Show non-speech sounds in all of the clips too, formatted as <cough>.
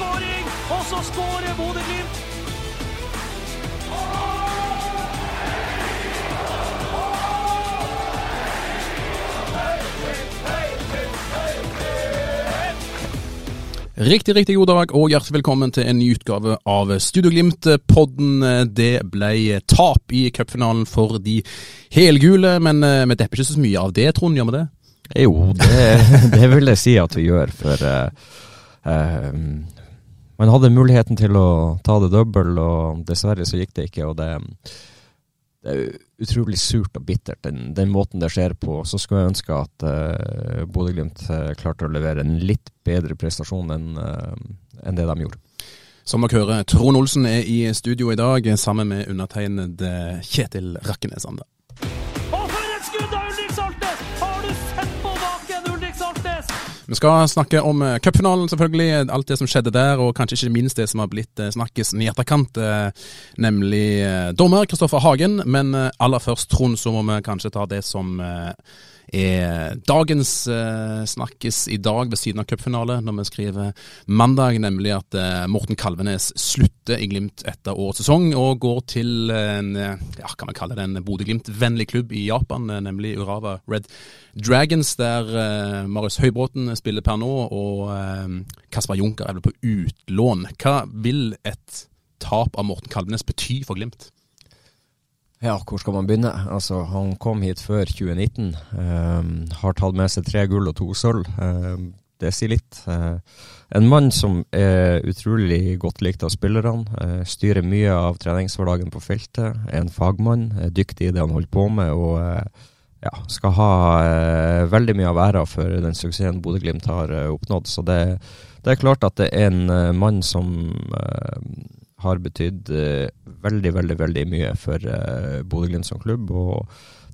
Skåring, og så skårer Bodø-Glimt. Riktig, riktig god dag og hjertelig velkommen til en ny utgave av Studio Glimt-podden. Det ble tap i cupfinalen for de helgule, men eh, vi depper ikke så mye av det, Trond, gjør vi det? Jo, det, <laughs> det vil jeg si at vi gjør, for uh, man hadde muligheten til å ta det double, og dessverre så gikk det ikke. og det, det er utrolig surt og bittert, den, den måten det skjer på. Så skulle jeg ønske at uh, Bodø-Glimt eh, klarte å levere en litt bedre prestasjon enn uh, en det de gjorde. Som dere hører, Trond Olsen er i studio i dag sammen med undertegnede Kjetil Rakkenes Ande. Og for et skudd av Ulrik Saltnes! Har du sett Vi skal snakke om eh, cupfinalen, selvfølgelig. Alt det som skjedde der, og kanskje ikke minst det som har blitt eh, snakkes i etterkant, eh, nemlig dommer Kristoffer Hagen. Men aller først, Trond, så må vi kanskje ta det som er dagens eh, snakkes i dag ved siden av cupfinale, når vi skriver mandag, nemlig at eh, Morten Kalvenes slutter i Glimt etter årets sesong og går til en ja, kan man kalle det en Bodø-Glimt-vennlig klubb i Japan, eh, nemlig Urava Red Dragons, der eh, Marius Høybråten spiller per nå, og eh, Kasper Junker er vel på utlån. Hva vil et tap av Morten Kalvenes bety for Glimt? Ja, hvor skal man begynne? Altså, han kom hit før 2019. Um, har tatt med seg tre gull og to sølv. Um, det sier litt. Uh, en mann som er utrolig godt likt av spillerne. Uh, styrer mye av treningshverdagen på feltet. Er en fagmann. Er dyktig i det han holder på med. og uh, ja, skal ha veldig mye av æra for den suksessen Bodø-Glimt har oppnådd. Så det, det er klart at det er en mann som har betydd eh, veldig, veldig veldig mye for uh, Bodø-Glimt som klubb. Og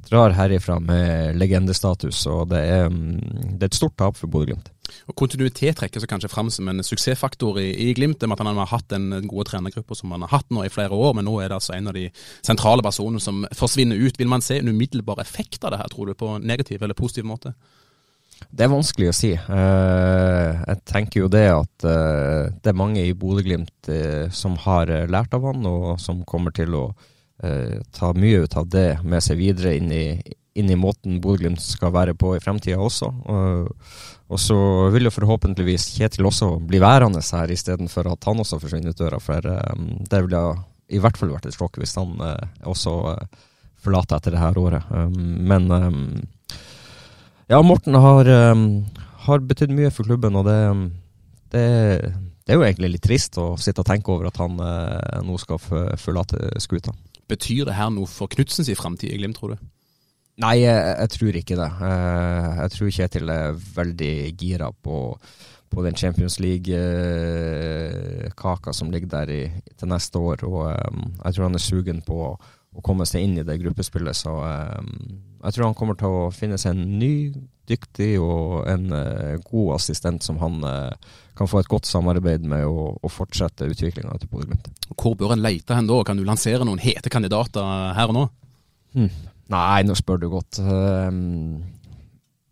drar herifra med legendestatus. Og det er, mm, det er et stort tap for Bodø-Glimt. Og Kontinuitet trekker seg kanskje fram som en suksessfaktor i, i Glimt. med at Han har hatt den gode trenergruppa som han har hatt nå i flere år, men nå er det altså en av de sentrale personene som forsvinner ut. Vil man se en umiddelbar effekt av det her, tror du, på negativ eller positiv måte? Det er vanskelig å si. Eh, jeg tenker jo det at eh, det er mange i Bodø-Glimt eh, som har lært av han, og som kommer til å ta mye ut av det med seg videre inn i, inn i måten Bodø-Glimt skal være på i fremtida også. Og, så vil jo forhåpentligvis Kjetil også bli værende her, istedenfor at han også forsvinner ut døra. For det ville i hvert fall vært et sjokk hvis han også forlater etter det her året. Men ja, Morten har, um, har betydd mye for klubben, og det, det, det er jo egentlig litt trist å sitte og tenke over at han uh, nå skal forlate skuta. Betyr det her noe for Knutsens framtid i Glimt, tror du? Nei, jeg, jeg tror ikke det. Eh, jeg tror Kjetil er veldig gira på, på den Champions League-kaka som ligger der i, til neste år. Og eh, jeg tror han er sugen på å komme seg inn i det gruppespillet. Så eh, jeg tror han kommer til å finne seg en ny, dyktig og en eh, god assistent som han eh, kan få et godt samarbeid med og, og fortsette utviklinga til Bodø-Glimt. Hvor bør en lete hen da? Kan du lansere noen hete kandidater her og nå? Hmm. Nei, nå spør du godt. Um,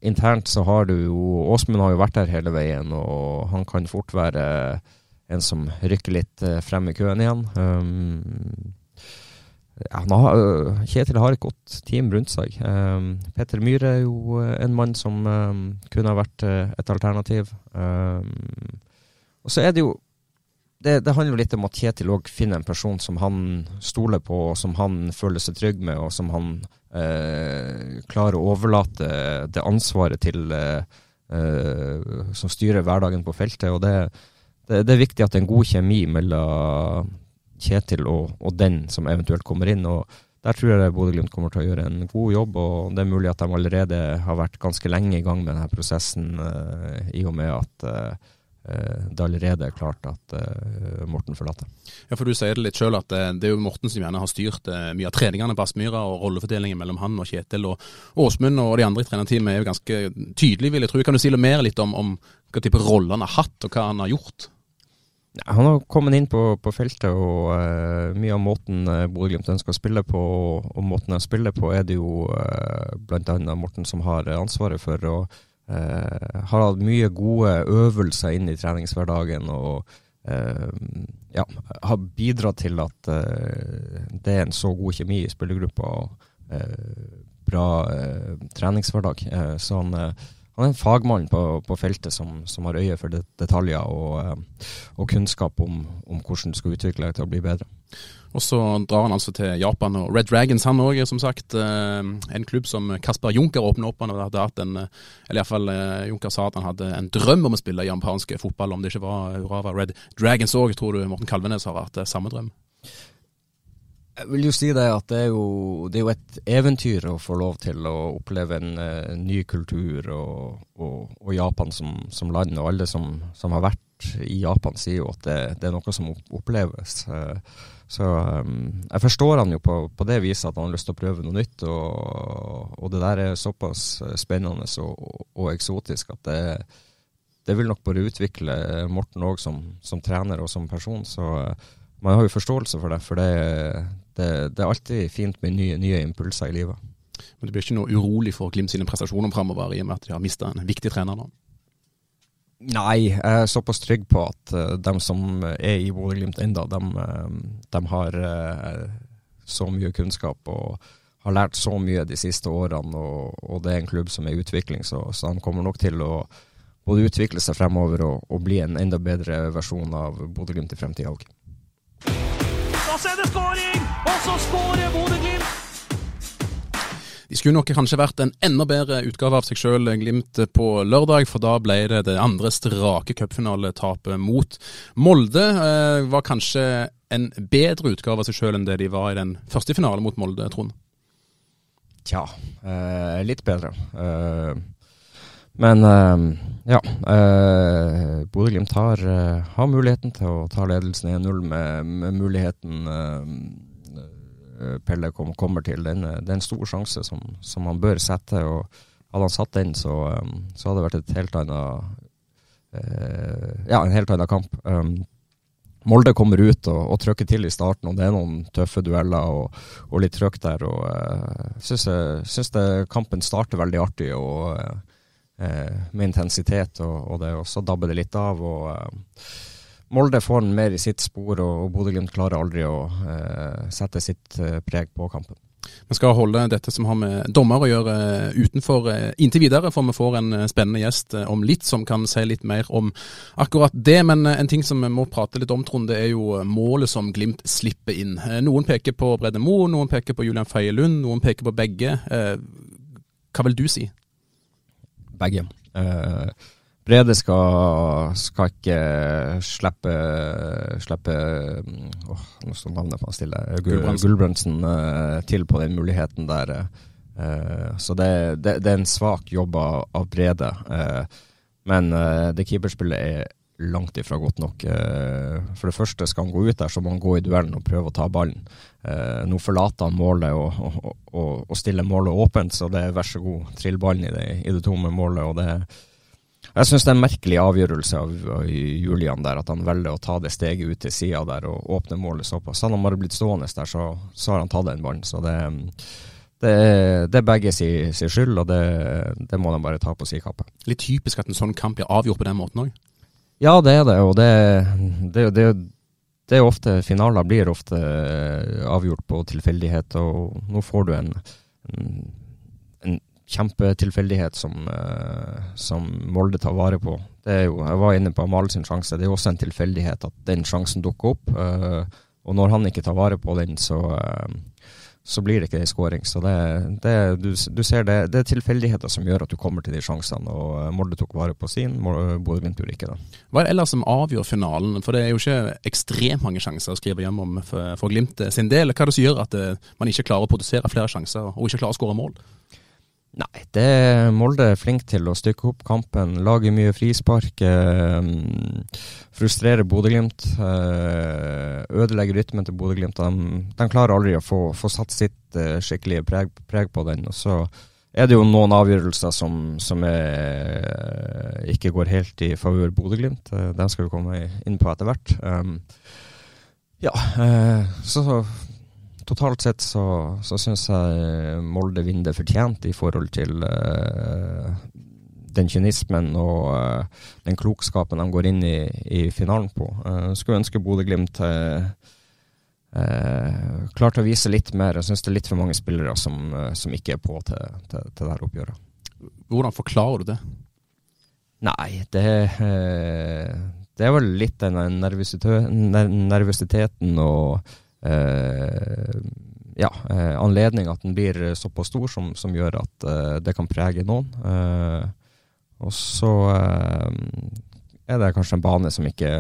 internt så har du jo Åsmund har jo vært der hele veien, og han kan fort være en som rykker litt eh, frem i køen igjen. Um, ja, har, øh, Kjetil har et godt team rundt seg. Um, Petter Myhre er jo øh, en mann som um, kunne ha vært øh, et alternativ. Um, og så er det jo det, det handler jo litt om at Kjetil òg finner en person som han stoler på, og som han føler seg trygg med, og som han eh, klarer å overlate det ansvaret til eh, som styrer hverdagen på feltet. og det, det, det er viktig at det er en god kjemi mellom Kjetil og, og den som eventuelt kommer inn. og der tror jeg Bodø-Glimt kommer til å gjøre en god jobb. og Det er mulig at de allerede har vært ganske lenge i gang med denne prosessen, i og med at det allerede er klart at Morten forlater. Ja, for Du sier det litt sjøl at det er jo Morten som gjerne har styrt mye av treningene på Aspmyra, og rollefordelingen mellom han og Kjetil og Åsmund og de andre i trenerteamet er jo ganske tydelig, vil jeg tro. Kan du si litt mer litt om, om hva type rolle han har hatt, og hva han har gjort? Han har kommet inn på, på feltet, og uh, mye av måten uh, Bodø-Glimt ønsker å spille på, og, og måten de spiller på, er det jo uh, bl.a. Morten som har ansvaret for. og uh, Har hatt mye gode øvelser inn i treningshverdagen. og ja, har bidratt til at det er en så god kjemi i spillergruppa og bra treningshverdag. så han han er en fagmann på, på feltet som, som, har øye for detaljer og, eh, og kunnskap om, om, hvordan du skal utvikle deg til å bli bedre. Og så drar han altså til Japan og Red Dragons, han òg, som sagt. Eh, en klubb som Kasper Junker åpner opp. Han hadde hatt en, eller iallfall eh, Junker sa at han hadde en drøm om å spille japansk fotball, om det ikke var Urava Red Dragons òg. Tror du Morten Kalvenes har vært samme drøm? Jeg vil jo si det at det er jo, det er jo et eventyr å få lov til å oppleve en, en eh, ny kultur og, og, og Japan som, som, land. Og alle som, som, har vært i Japan sier jo at det, det er noe som oppleves. Eh, så um, jeg forstår han jo på, på, det viset at han har lyst til å prøve noe nytt. Og, og det der er såpass spennende og eksotisk at det, det, vil nok bare utvikle Morten òg som, som, trener og som person. Så man har jo forståelse for det. For det, det, det er alltid fint med nye, nye, impulser i livet. Men du blir ikke noe urolig for Glimt sine prestasjoner framover, i og med at de har mista en viktig trener nå? Nei, jeg er såpass trygg på at uh, eh, de som er i Bodø-Glimt ennå, de, uh, de, har uh, så mye kunnskap og har lært så mye de siste årene. Og, og det er en klubb som er i utvikling, så, så de kommer nok til å både utvikle seg fremover og, og bli en enda bedre versjon av Bodø-Glimt i fremtida òg. Og så er det skåring! Og så skårer Bodø-Glimt! De skulle nok kanskje vært en enda bedre utgave av seg sjøl, Glimt, på lørdag. For da ble det det andre strake cupfinaletapet mot Molde. Eh, var kanskje en bedre utgave av seg sjøl enn det de var i den første finalen mot Molde, Trond? Tja, eh, litt bedre. Eh, men uh, ja. Eh, Bodø-Glimt har, uh, har, muligheten til å ta ledelsen 1-0 med, med, muligheten eh, Pelle kom, kommer til. Den, det er en stor sjanse som, som, han bør sette. og Hadde han satt den, så, så hadde det vært et helt annet Ja, en helt annen kamp. Um, Molde kommer ut og, og, trykker til i starten, og det er noen tøffe dueller og, og litt trøkk der. og uh, Jeg syns kampen starter veldig artig. og Eh, med intensitet, og, og, det, også dabber det litt av. og eh, Molde får den mer i sitt spor, og, og Bodø-Glimt klarer aldri å eh, sette sitt eh, preg på kampen. Vi skal holde dette som har med dommer å gjøre utenfor inntil videre, for vi får en spennende gjest om litt som kan si litt mer om akkurat det. Men en ting som vi må prate litt om, Trond, det er jo målet som Glimt slipper inn. Noen peker på Brede Moe, noen peker på Julian Feie Lund, noen peker på begge. Hva vil du si? Begge. Uh, Brede skal, skal, ikke slippe, slippe oh, Nå står navnet på han stille. Gulbrandsen uh, til på den muligheten der. Uh, så det, det, det, er en svak jobb av, av Brede. men det keeperspillet er langt ifra godt nok. For det første skal han gå ut der, så må han gå i duellen og prøve å ta ballen. Nå forlater han målet og, og, og, og stiller målet åpent, så det er vær så god, trill ballen i det, i det tomme målet. og det jeg syns det er en merkelig avgjørelse av, av Julian der, at han velger å ta det steget ut til sida der og åpne målet såpass. Hadde han bare blitt stående der, så, så har han tatt den ballen. Så det, det, det er begge sin si skyld, og det, det, må de bare ta på si kappe. Litt typisk at en sånn kamp blir avgjort på den måten òg? Ja, det er det. Og det, det, det, det er ofte Finaler blir ofte eh, avgjort på tilfeldighet, og nå får du en, en, kjempetilfeldighet som, uh, som, Molde tar vare på. Jo, Jeg var inne på Amal sin sjanse. Det er også en tilfeldighet at den sjansen dukker opp. Uh, og når han ikke tar vare på den, så, så blir det ikke en skåring. Så det, det, du, du, ser det, det er tilfeldigheter som gjør at du kommer til de sjansene. og eh, Molde tok vare på sin, Bodø-Glimt gjorde ikke det. Hva er det ellers som avgjør finalen? For det er jo ikke ekstremt mange sjanser å skrive hjem om for, for Glimt sin del. Hva er det som gjør at eh, man ikke klarer å produsere flere sjanser, og ikke klarer å skåre mål? Nei, det er Molde er flink til å stykke opp kampen, lage mye frispark. Eh, frustrere Bodø-Glimt. Eh, ødelegge rytmen til Bodø-Glimt. De, de, klarer aldri å få, få satt sitt eh, skikkelige preg, preg, på den. Og så er det jo noen avgjørelser som, som er, ikke går helt i favør Bodø-Glimt. Eh, den skal vi komme inn på etter hvert. Um, ja, eh, så totalt sett så, så syns jeg Molde vinner det fortjent i forhold til uh, den kynismen og uh, den klokskapen de går inn i, i finalen på. Uh, skulle ønske Bodø-Glimt klarte å vise litt mer. Jeg syns det er litt for mange spillere som, som ikke er på til, til, til dette oppgjøret. Hvordan forklarer du det? Nei, det det er vel litt den nervøsiteten og eh, ja, eh, anledning at den blir såpass stor som, som gjør at eh, det kan prege noen. Eh, og så eh, er det kanskje en bane som ikke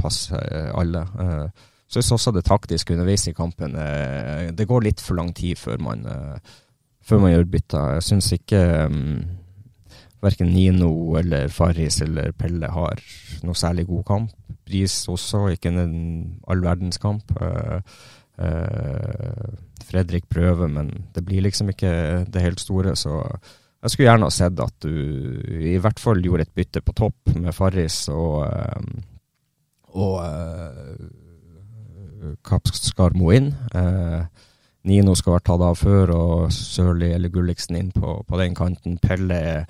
passer alle. Eh, så syns også det taktiske underveis i kampen Det går litt for lang tid før man, før man gjør bytter. Jeg syns ikke um, verken Nino eller Farris eller Pelle har noe særlig god kamp. Bris også, ikke en all verdens kamp. Uh, uh, Fredrik prøver, men det blir liksom ikke det helt store, så jeg skulle gjerne ha sett at du i hvert fall gjorde et bytte på topp med Farris og, uh, og Kapskarmo inn. Nino skal være tatt av før, og Sørli eller Gulliksen inn på, på den kanten. Pelle er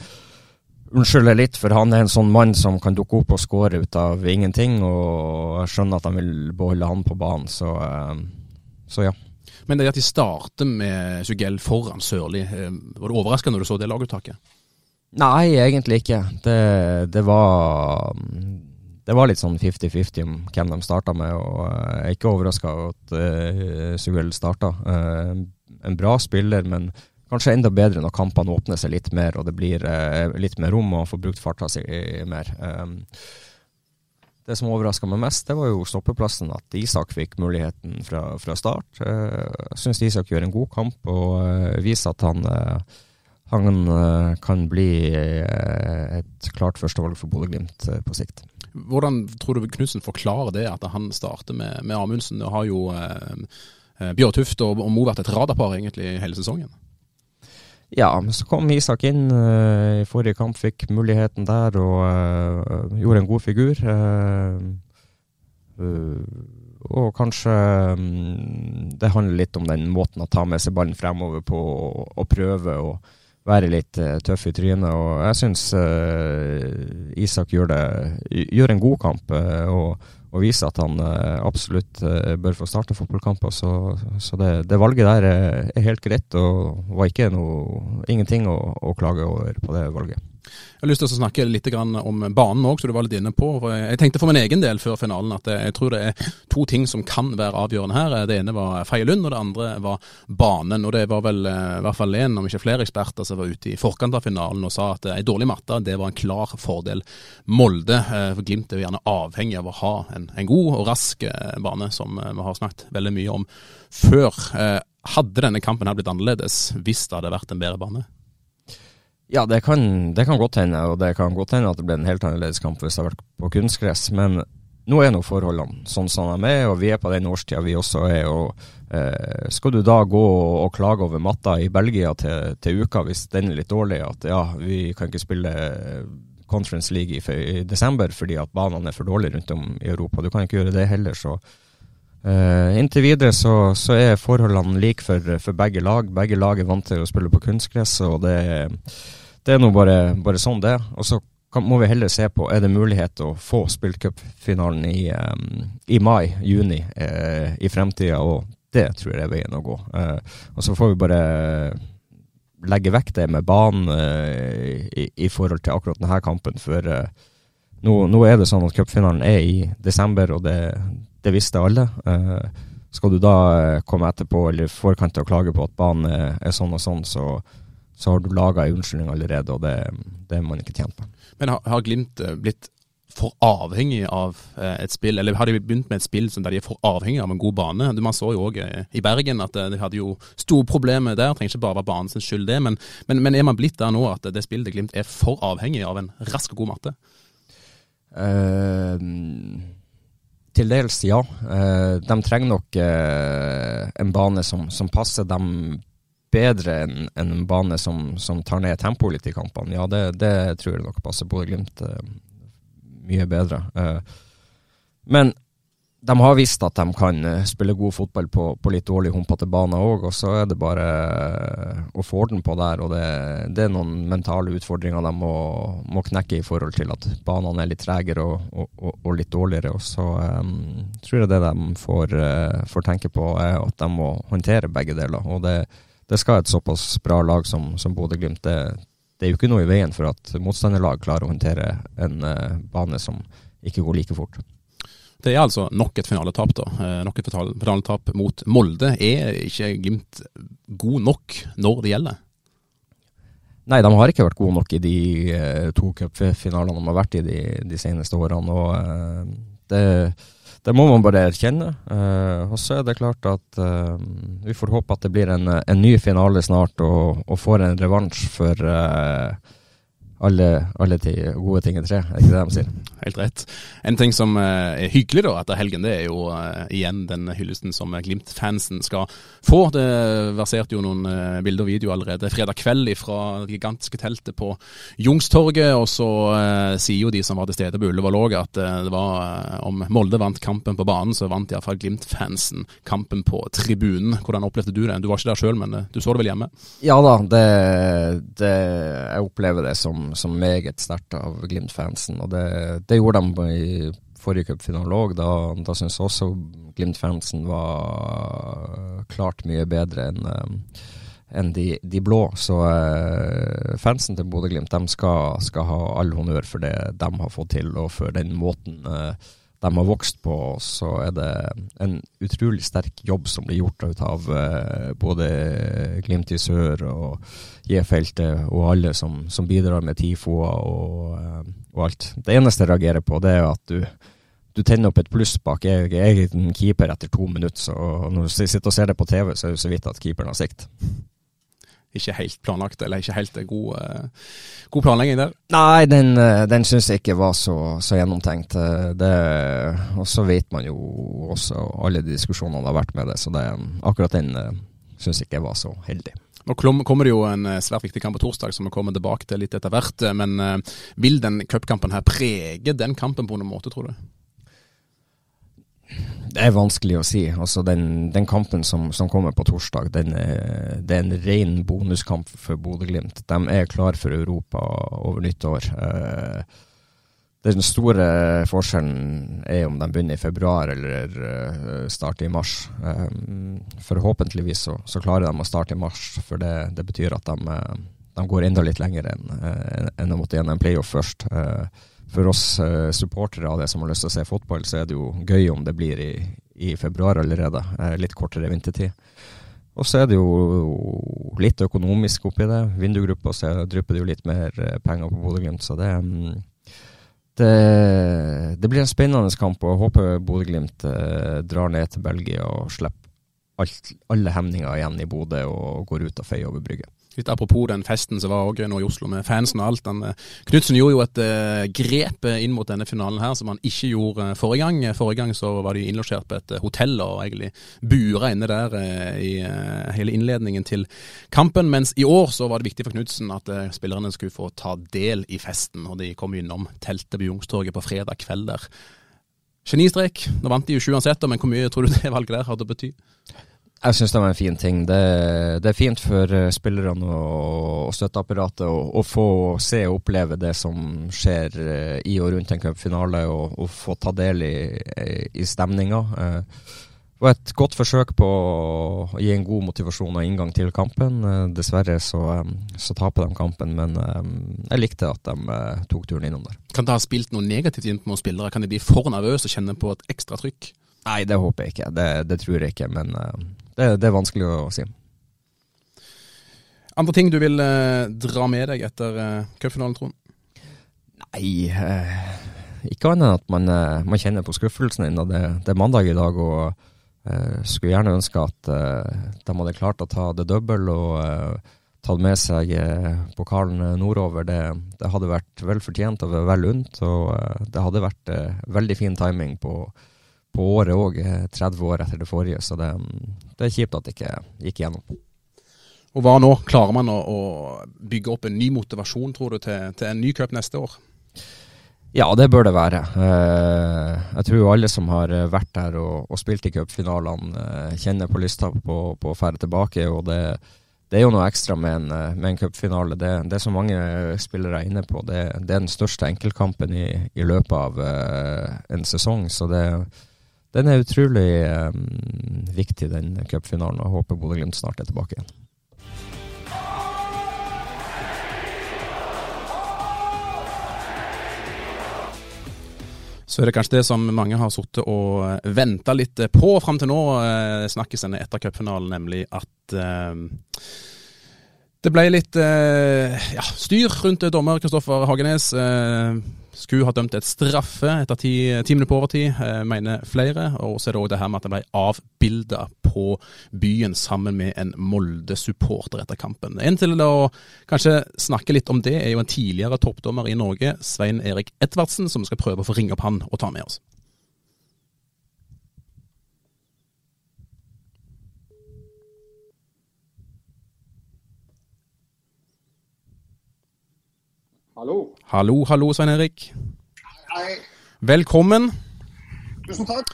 unnskylder litt, for han er en sånn mann som kan dukke opp og skåre ut av ingenting. Og jeg skjønner at han vil beholde han på banen, så, eh, så ja. Men det at de starter med Sugell foran Sørli, eh, var du overraskende når du så det laguttaket? Nei, egentlig ikke. Det, det var det var litt sånn 50-50 om hvem de starta med, og jeg er ikke overraska over at uh, Sugell starta. Uh, en bra spiller, men kanskje enda bedre når kampene åpner seg litt mer og det blir eh, litt mer rom og får brukt farta si mer. Um, det som overraska meg mest, det var jo stoppeplassen. At Isak fikk muligheten fra, fra start. Uh, jeg syns Isak gjør en god kamp og uh, viser at han, uh, han kan bli et klart førstevalg for Bodø-Glimt på sikt. Hvordan tror du Knutsen forklarer det, at han starter med, med Amundsen? Det har jo Bjørtuft og, og Mo vært et radarpar egentlig hele sesongen? Ja, men så kom Isak inn uh, i forrige kamp, fikk muligheten der og uh, gjorde en god figur. Uh, og kanskje um, det handler litt om den måten å ta med seg ballen fremover på og, og prøve å være litt tøff i trynet. Og jeg syns Isak gjør, det, gjør, en god kamp. og og viser at han absolutt bør få starte fotballkamper. Så, så det, det, valget der er, er, helt greit, og var ikke noe, ingenting å, å klage over på det valget. Jeg har lyst til å snakke litt om banen òg, som du var litt inne på. Jeg tenkte for min egen del før finalen at jeg tror det er to ting som kan være avgjørende her. Det ene var Feie Lund, og det andre var banen. Og det var vel eh, i hvert fall en, om ikke flere eksperter, som var ute i forkant av finalen og sa at ei dårlig matte det var en klar fordel Molde. Eh, for Glimt er jo gjerne avhengig av å ha en, en god og rask eh, bane, som vi har snakket veldig mye om før. Hadde denne kampen her blitt annerledes hvis det hadde vært en bedre bane? Ja, det kan, det kan, godt hende, og det kan godt hende at det ble en helt annerledes kamp hvis det hadde vært på kunstgress. Men nå er nå forholdene sånn som de er, og vi er på den årstida vi også er. og eh, Skal du da gå og klage over matta i Belgia til, til, uka hvis den er litt dårlig, at ja, vi kan ikke spille Conference League i, i desember fordi at banene er for dårlige rundt om i Europa. Du kan ikke gjøre det heller, så Uh, inntil videre så, så, er forholdene like for, for, begge lag. Begge lag er vant til å spille på kunstgress, og det, det er nå bare, bare, sånn det er. Og så kan, må vi heller se på er det mulighet å få spilt cupfinalen i, um, i mai-juni uh, eh, i fremtida, og det tror jeg er veien å gå. Uh, og så får vi bare legge vekk det med banen i, i, forhold til akkurat denne kampen, for nå, nå, er det sånn at cupfinalen er i desember, og det det visste alle. Eh, skal du da eh, komme etterpå eller forkant og klage på at banen er, er sånn og sånn, så, så har du laga ei unnskyldning allerede, og det, det er man ikke tjent på. Men har, har Glimt eh, blitt for avhengig av eh, et spill, eller har de begynt med et spill der de er for avhengig av en god bane? Man så jo òg i Bergen at de hadde jo store problemer der, trenger ikke bare være banen sin skyld det. Men, men, men, er man blitt der nå at det spillet Glimt er for avhengig av en rask og god matte? Uh, til dels, ja. Uh, de trenger nok uh, en bane som, som, passer dem bedre enn en bane som, som, tar ned tempoet litt i kampene. Ja, det, det tror jeg nok passer Bodø-Glimt mye bedre. men de har visst at de kan spille god fotball på, på litt dårlig humpete baner òg, og så er det bare å få orden på der. og Det, det er noen mentale utfordringer de må, må, knekke i forhold til at banene er litt tregere og, og, og, litt dårligere. og Så um, tror jeg det de får, uh, får, tenke på, er at de må håndtere begge deler. og det, det skal et såpass bra lag som, som Bodø-Glimt. Det, det, er jo ikke noe i veien for at motstanderlag klarer å håndtere en uh, bane som ikke går like fort. Det er altså nok et finaletap, da. Eh, nok et finaletap mot Molde. Er ikke Glimt god nok når det gjelder? Nei, de har ikke vært gode nok i de uh, to cupfinalene de har vært i de, de seneste årene. og uh, det, det, må man bare erkjenne. Og så er det klart at vi får håpe at det blir en, en ny finale snart, og, og får en revansj for alle, alle gode ting er tre, er ikke det de sier? Helt rett. En ting som eh, er hyggelig da etter helgen, det er jo uh, igjen den hyllesten som Glimt-fansen skal få. Det verserte jo noen uh, bilder og videoer allerede fredag kveld fra det gigantiske teltet på Jungstorget. Og så eh, sier jo de som var til stede på Ullevål òg at det var om Molde vant kampen på banen, så vant iallfall Glimt-fansen kampen på tribunen. Hvordan opplevde du det? Du var ikke der sjøl, men du så det vel hjemme? Ja da, det, det, jeg opplever det som som meget sterkt av Glimt-fansen. Og det, det, gjorde de i forrige cupfinale òg. Da, da syns også Glimt-fansen var klart mye bedre enn eh, enn de, de, blå. Så eh, fansen til Bodø-Glimt skal, skal, ha all honnør for det de har fått til, og for den måten uh, de har vokst på. Så er det en utrolig sterk jobb som blir gjort ut av uh, både Glimt i sør og J-feltet og alle som, som, bidrar med TIFO-er og, uh, og, alt. Det eneste jeg reagerer på, det er at du, du tenner opp et pluss bak Jeg er en keeper etter to minutter. Så når du sitter og ser det på TV, så er det så vidt at keeperen har sikt ikke helt planlagt, eller ikke helt god, uh, god planlegging der? Nei, den, uh, den syns jeg ikke var så, så gjennomtenkt. Det, og så vet man jo også alle de diskusjonene har vært med det, så det, akkurat den syns jeg ikke var så heldig. Nå kommer det jo en svært viktig kamp på torsdag, som vi kommer tilbake til litt etter hvert. Men vil den cupkampen her prege den kampen på noen måte, tror du? Det er vanskelig å si. Altså den, den kampen som, som, kommer på torsdag, er, det er en ren bonuskamp for Bodø-Glimt. De er klar for Europa over nyttår. Eh, den store forskjellen er om de begynner i februar eller eh, starter i mars. Eh, forhåpentligvis så, så, klarer de å starte i mars, for det, det betyr at de, de, går enda litt lenger enn, enn å måtte gjennom en playoff først for oss uh, supportere av det som har lyst til å se fotball, så er det jo gøy om det blir i, i februar allerede. Uh, litt kortere vintertid. Og så er det jo litt økonomisk oppi det. Vindugruppa så drypper det jo litt mer uh, penger på Bodø-Glimt, så det, um, det, det blir en spennende kamp. Og jeg håper Bodø-Glimt drar ned til Belgia og slipper alt, alle hemninger igjen i Bodø og går ut og feier over brygget. Litt apropos den festen som var nå i Oslo med fansen og alt. Eh, Knutsen gjorde jo et uh, grep eh, inn mot denne finalen her som han ikke gjorde forrige gang. Forrige gang så var de innlosjert på et hotell og egentlig bura inne der i hele innledningen til kampen. Mens i år så var det viktig for Knutsen at spillerne skulle få ta del i festen. Og de kom innom teltet på Youngstorget på fredag kveld der. Genistrek. Nå vant de jo sju uansett, men hvor mye tror du det valget der hadde å bety? Jeg syns det var en fin ting. Det, det er fint for eh, spillerne og, og støtteapparatet å, få se og oppleve det som skjer eh, i og rundt en cupfinale, og, og, få ta del i, i stemninga. Eh, det var et godt forsøk på å gi en god motivasjon og inngang til kampen. Dessverre så, så taper de kampen, men jeg likte at de tok turen innom der. Kan det ha spilt noe negativt inn på spillere? Kan de bli for nervøse og kjenne på et ekstra trykk? Nei, det håper jeg ikke. Det, det tror jeg ikke, men det, det, er vanskelig å si. Andre ting du vil eh, dra med deg etter eh, cupfinalen, Trond? Nei, ikke annet enn at man, man, kjenner på skuffelsen ennå. Det, det, er mandag i dag, og skulle gjerne ønske at de hadde klart å ta det double og tatt med seg pokalen nordover. Det, det, hadde vært vel fortjent og vel unt, og det hadde vært veldig fin timing på på året òg, 30 år etter det forrige. Så det, det, er kjipt at det ikke gikk gjennom. Og Hva nå? Klarer man å, å bygge opp en ny motivasjon, tror du, til, til en ny cup neste år? Ja, det bør det være. Eh, jeg tror alle som har vært der og, og spilt i cupfinalene, eh, kjenner på lysta på, på å fære tilbake. og det, det, er jo noe ekstra med en, med en cupfinale. Det, det er så mange spillere er inne på. Det, det er den største enkeltkampen i, i løpet av en sesong. Så det, den er utrolig um, viktig, den cupfinalen. Og håper Bodø-Glimt snart er tilbake igjen. Så er det kanskje det som mange har sittet og venta litt på fram til nå, eh, snakkes denne etter cupfinalen, nemlig at eh, det ble litt eh, ja, styr rundt dommer Kristoffer Hagenes. Eh, skulle ha dømt et straffe etter ti, ti minutter på overtid, eh, mener flere. Og så er det òg det her med at han ble avbilda på byen sammen med en Molde-supporter etter kampen. En til å kanskje snakke litt om det, er jo en tidligere toppdommer i Norge, Svein Erik Edvardsen, som skal prøve å få ringe opp han og ta med oss. Hallo. Hallo, hallo, Svein Erik. Hei. Velkommen. Tusen takk.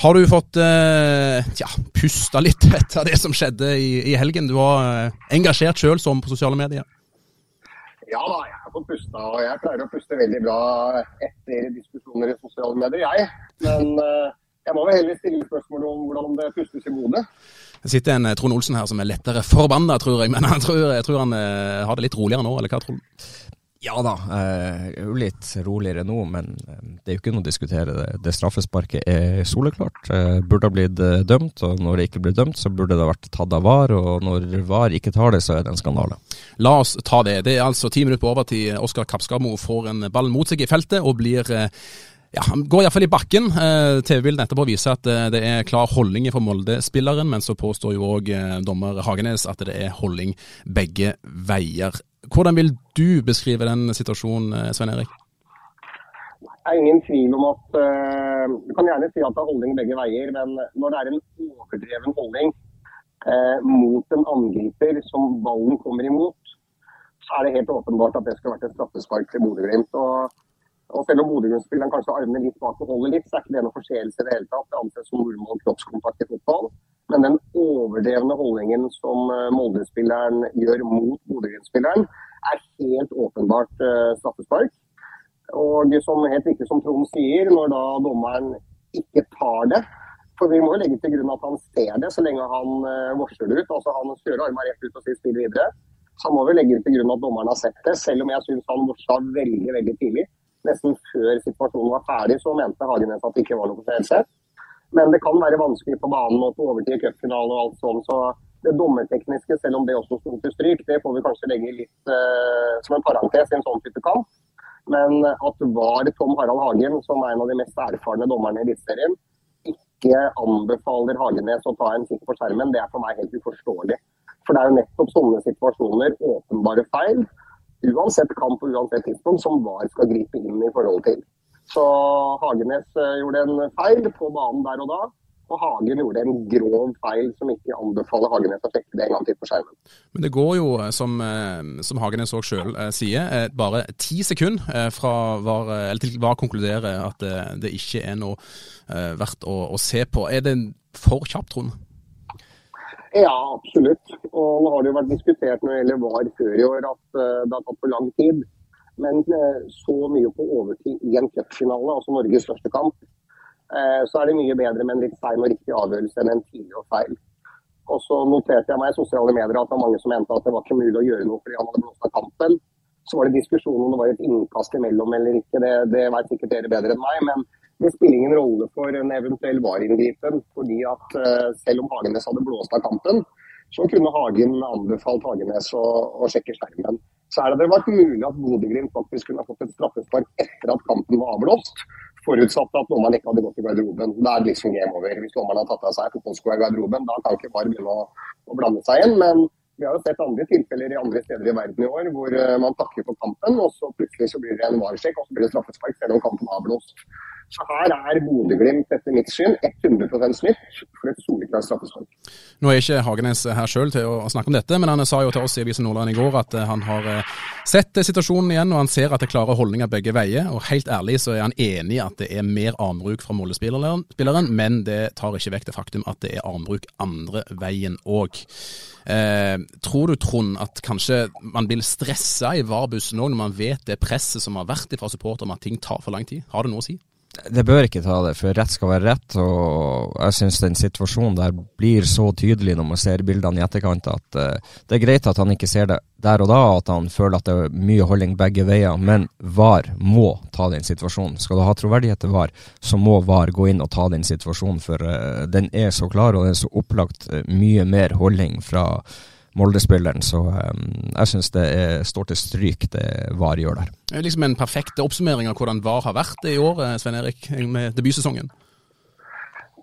Har du fått eh, tja, pusta litt <laughs> etter det som skjedde i, i helgen? Du var eh, engasjert sjøl som på sosiale medier? Ja da, jeg har fått pusta, og jeg pleier å puste veldig bra etter diskusjoner i sosiale medier, jeg. Men eh, jeg må vel heller stille spørsmål om hvordan det pustes i hodet. Det sitter en eh, Trond Olsen her som er lettere forbanna, tror jeg. Men jeg tror, jeg tror han eh, har det litt roligere nå, eller hva tror du? Ja da, det er jo litt roligere nå, men eh, det er jo ikke noe å diskutere. Det, det straffesparket er soleklart. Eh, burde ha blitt eh, dømt, og når det ikke blir dømt, så burde det ha vært tatt av VAR. Og når VAR ikke tar det, så er det en skandale. La oss ta det. Det er altså ti minutter på overtid. Oskar Kapskamo får en ball mot seg i feltet og blir eh, ja, Han går iallfall i bakken. Eh, TV-bildet etterpå viser at det er klar holdning fra Molde-spilleren, men så påstår jo òg dommer Hagenes at det er holdning begge veier. Hvordan vil du beskrive den situasjonen, eh, Svein Erik? Det er ingen tvil om at uh, Du kan gjerne si at det er holdning begge veier, men når det er en overdreven holdning uh, mot en angriper som ballen kommer imot, så er det helt åpenbart at det skulle vært et straffespark til Bodø-Glimt. Og, og, selv om Bodø-Glimt-spilleren kanskje armene litt bak og holder litt, så er ikke det noen forseelse i det hele tatt. Det anses som normal kroppskontakt i fotball. Men den overdrevne holdningen som eh, Molde-spilleren gjør mot Bodø-Glimt-spilleren, er helt åpenbart uh, straffespark. Og som helt riktig som Trond sier, når da dommeren ikke tar det For vi må jo legge til grunn at han ser det så lenge han uh, varsler det ut. altså Han kjører armene rett ut og sier spill videre. Så må vi legge til grunn at dommeren har sett det, selv om jeg syns han varsla veldig veldig tidlig. Nesten før situasjonen var ferdig, så mente Hagenes at det ikke var noe forseelse. Men det kan være vanskelig på banen å få overtid i cupfinalen og alt sånt. Så det dommertekniske, selv om det også sto til stryk, det får vi kanskje legge litt uh, som en parentes i en sånn type kamp. Men at var Tom Harald Hagen, som er en av de mest erfarne dommerne i Eliteserien, ikke anbefaler Hagenes å ta en kikk på skjermen, det er for meg helt uforståelig. For det er jo nettopp sånne situasjoner, åpenbare feil, uansett kamp og uansett tidspunkt, som VAR skal gripe inn i forhold til. Så Hagenes eh, gjorde en feil på banen der og da. Og Hagen gjorde en grov feil som ikke anbefaler Hagenes å sjekke det en gang til på skjermen. Men det går jo, eh, som, eh, som Hagenes òg sjøl sier, bare ti sekunder fra var, til VAR konkluderer at det, det, ikke er noe verdt å, å, se på. Er det for kjapt, Trond? Ja, absolutt. Og nå har det jo vært diskutert når det gjelder VAR før i år at det har tatt for lang tid. Men eh, så mye på overtid i en cupfinale, altså Norges største kamp, eh, så er det mye bedre med en litt sein og riktig avgjørelse enn en tidlig og feil. Og så noterte jeg meg i sosiale medier at det var mange som mente at det var ikke mulig å gjøre noe fordi han hadde blåst av kampen. Så var det diskusjon om det var et innkast imellom eller ikke. Det, det vet sikkert dere bedre enn meg. Men det spiller ingen rolle for en eventuell VAR-inngripen. fordi at uh, selv om Hagenes hadde blåst av kampen, så kunne Hagen anbefalt Hagenes å, å sjekke skjermen. Så er det vært mulig at Bodø-Glimt faktisk kunne ha fått et straffespark etter at kampen var avblåst. Forutsatt at dommeren ikke hadde gått i garderoben. Da er det liksom game over. Hvis dommeren har tatt av seg fotballskoa i garderoben, da kan ikke bare begynne å, å blande seg inn. Men vi har jo sett andre tilfeller i andre steder i verden i år hvor uh, man takker for kampen, og så plutselig så blir det en varsjekk, og så blir det straffespark selv om kampen er avblåst. Så her er Bodø-Glimt etter mitt syn 100% snytt for et soleklart straffespark. Nå er ikke Hagenes her sjøl til å snakke om dette, men han sa jo til oss i Avisen Nordland i går at eh, han har eh, sett situasjonen igjen, og han ser at det klarer holdninger begge veier. Og helt ærlig så er han enig i at det er mer armbruk fra Molde-spilleren, men det tar ikke vekk det faktum at det er armbruk andre veien òg. Eh, tror du, Trond, at kanskje man blir stressa i VAR-bussen òg, når man vet det presset som har vært fra supporter om at ting tar for lang tid? Har det noe å si? Det bør ikke ta det, for rett skal være rett. Og jeg syns den situasjonen der blir så tydelig når man ser bildene i etterkant, at uh, det er greit at han ikke ser det der og da, at han føler at det er mye holding begge veier. Men VAR må ta den situasjonen. Skal du ha troverdighet til VAR, så må VAR gå inn og ta den situasjonen, for uh, den er så klar, og det er så opplagt uh, mye mer holding fra Molde-spilleren. Så um, jeg syns det er, står til stryk det VAR gjør der. Det er liksom en perfekt oppsummering av hvordan VAR har vært i år, eh, Svein Erik, med debutsesongen?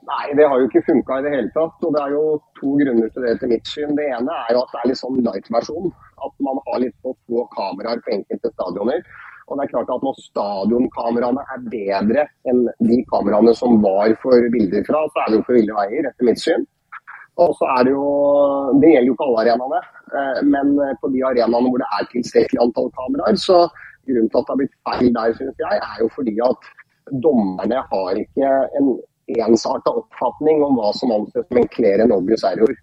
Nei, det har jo ikke funka i det hele tatt. og Det er jo to grunner til det til mitt syn. Det ene er jo at det er litt sånn light-versjon. At man har litt for få kameraer på enkelte stadioner. Og det er klart at Når stadionkameraene er bedre enn de kameraene som var for bilder fra, så er det jo for ville veier, etter mitt syn. Og så er Det jo, det gjelder jo ikke alle arenaene, eh, men på de arenaene hvor det er tilstrekkelig antall kameraer, så grunnen til at det har blitt feil der, synes jeg, er jo fordi at dommerne har ikke en ensarta oppfatning om hva som anses som en clear and obvious error.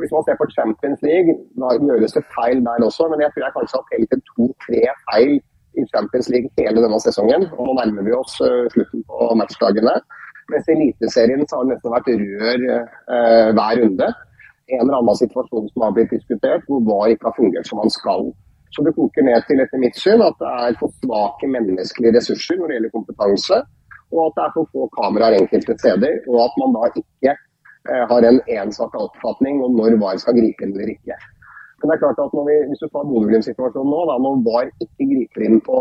Hvis man ser på Champions League, da gjøres det feil der også, men jeg tror jeg kanskje har telt to-tre feil i Champions League hele denne sesongen. og Nå nærmer vi oss eh, slutten på matchdagene. Mens i Eliteserien så har det nesten vært rør eh, hver runde. En eller annen situasjon som har blitt diskutert, hvor VAR ikke har fungert som man skal. Så det koker ned til etter mitt syn at det er for svake menneskelige ressurser når det gjelder kompetanse, og at det er for få kameraer enkelte steder, og at man da ikke eh, har en ensartet oppfatning om når VAR skal gripe inn eller ikke. Men det er klart at vi, Hvis du tar Bodø-Glimt-situasjonen nå, da, når VAR ikke griper inn på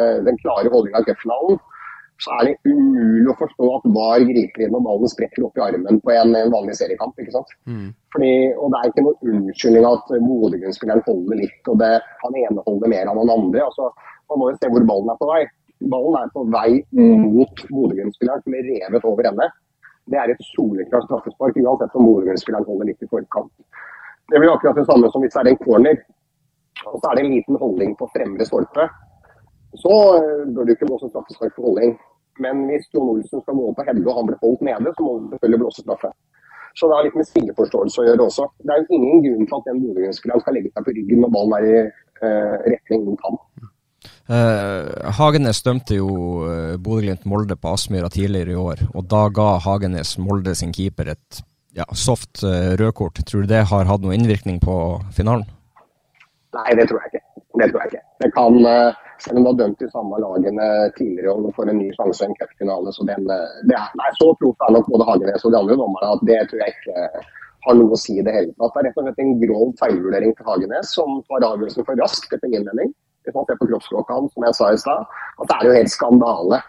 eh, den klare holdninga i cupfinalen, så er det umulig å forstå at VAR griper inn og ballen sprekker opp i armen på en, en vanlig seriekamp. ikke sant? Mm. Fordi, og Det er ikke noe unnskyldning at Bodø-Glimt-spilleren holder litt, og det, han ene holder mer enn han andre. altså Man må jo se hvor ballen er på vei. Ballen er på vei mot Bodø-Glimt-spilleren, som er revet over ende. Det er et soleklart straffespark, uansett om Bodø-Glimt-spilleren holder litt i forkant. Det blir akkurat det samme som hvis det er en corner, og så er det en liten holdning på fremre stolpe så eh, bør det ikke blåse straffespark for holdning. Men hvis Jon Olsen skal gå opp og helle og han blir holdt nede, så må det selvfølgelig blåse straffe. Så det har litt med spilleforståelse å gjøre også. Det er jo ingen grunn til at den Bodø-Glimt-spilleren skal legge seg på ryggen når ballen er i uh, retning mot ham. Uh, Hagenes dømte jo uh, Bodø-Glimt-Molde på Aspmyra tidligere i år, og da ga Hagenes Molde sin keeper et ja, soft uh, rødkort. Tror du det har hatt noen innvirkning på finalen? Nei, det tror jeg ikke. Det tror jeg ikke. Det kan, selv om du har dømt de samme lagene tidligere og får en ny sjanse i en cupfinale. Så den, det er, nei, så proft er nok både Hagenes og de andre dommerne at det tror jeg ikke har noe å si i det hele tatt. Det er rett og slett en grov feilvurdering til Hagenes som tar avgjørelsen for raskt, etter min mening. Hvis man ser på kroppsspråket hans, som jeg sa i stad, at det er jo helt skandale,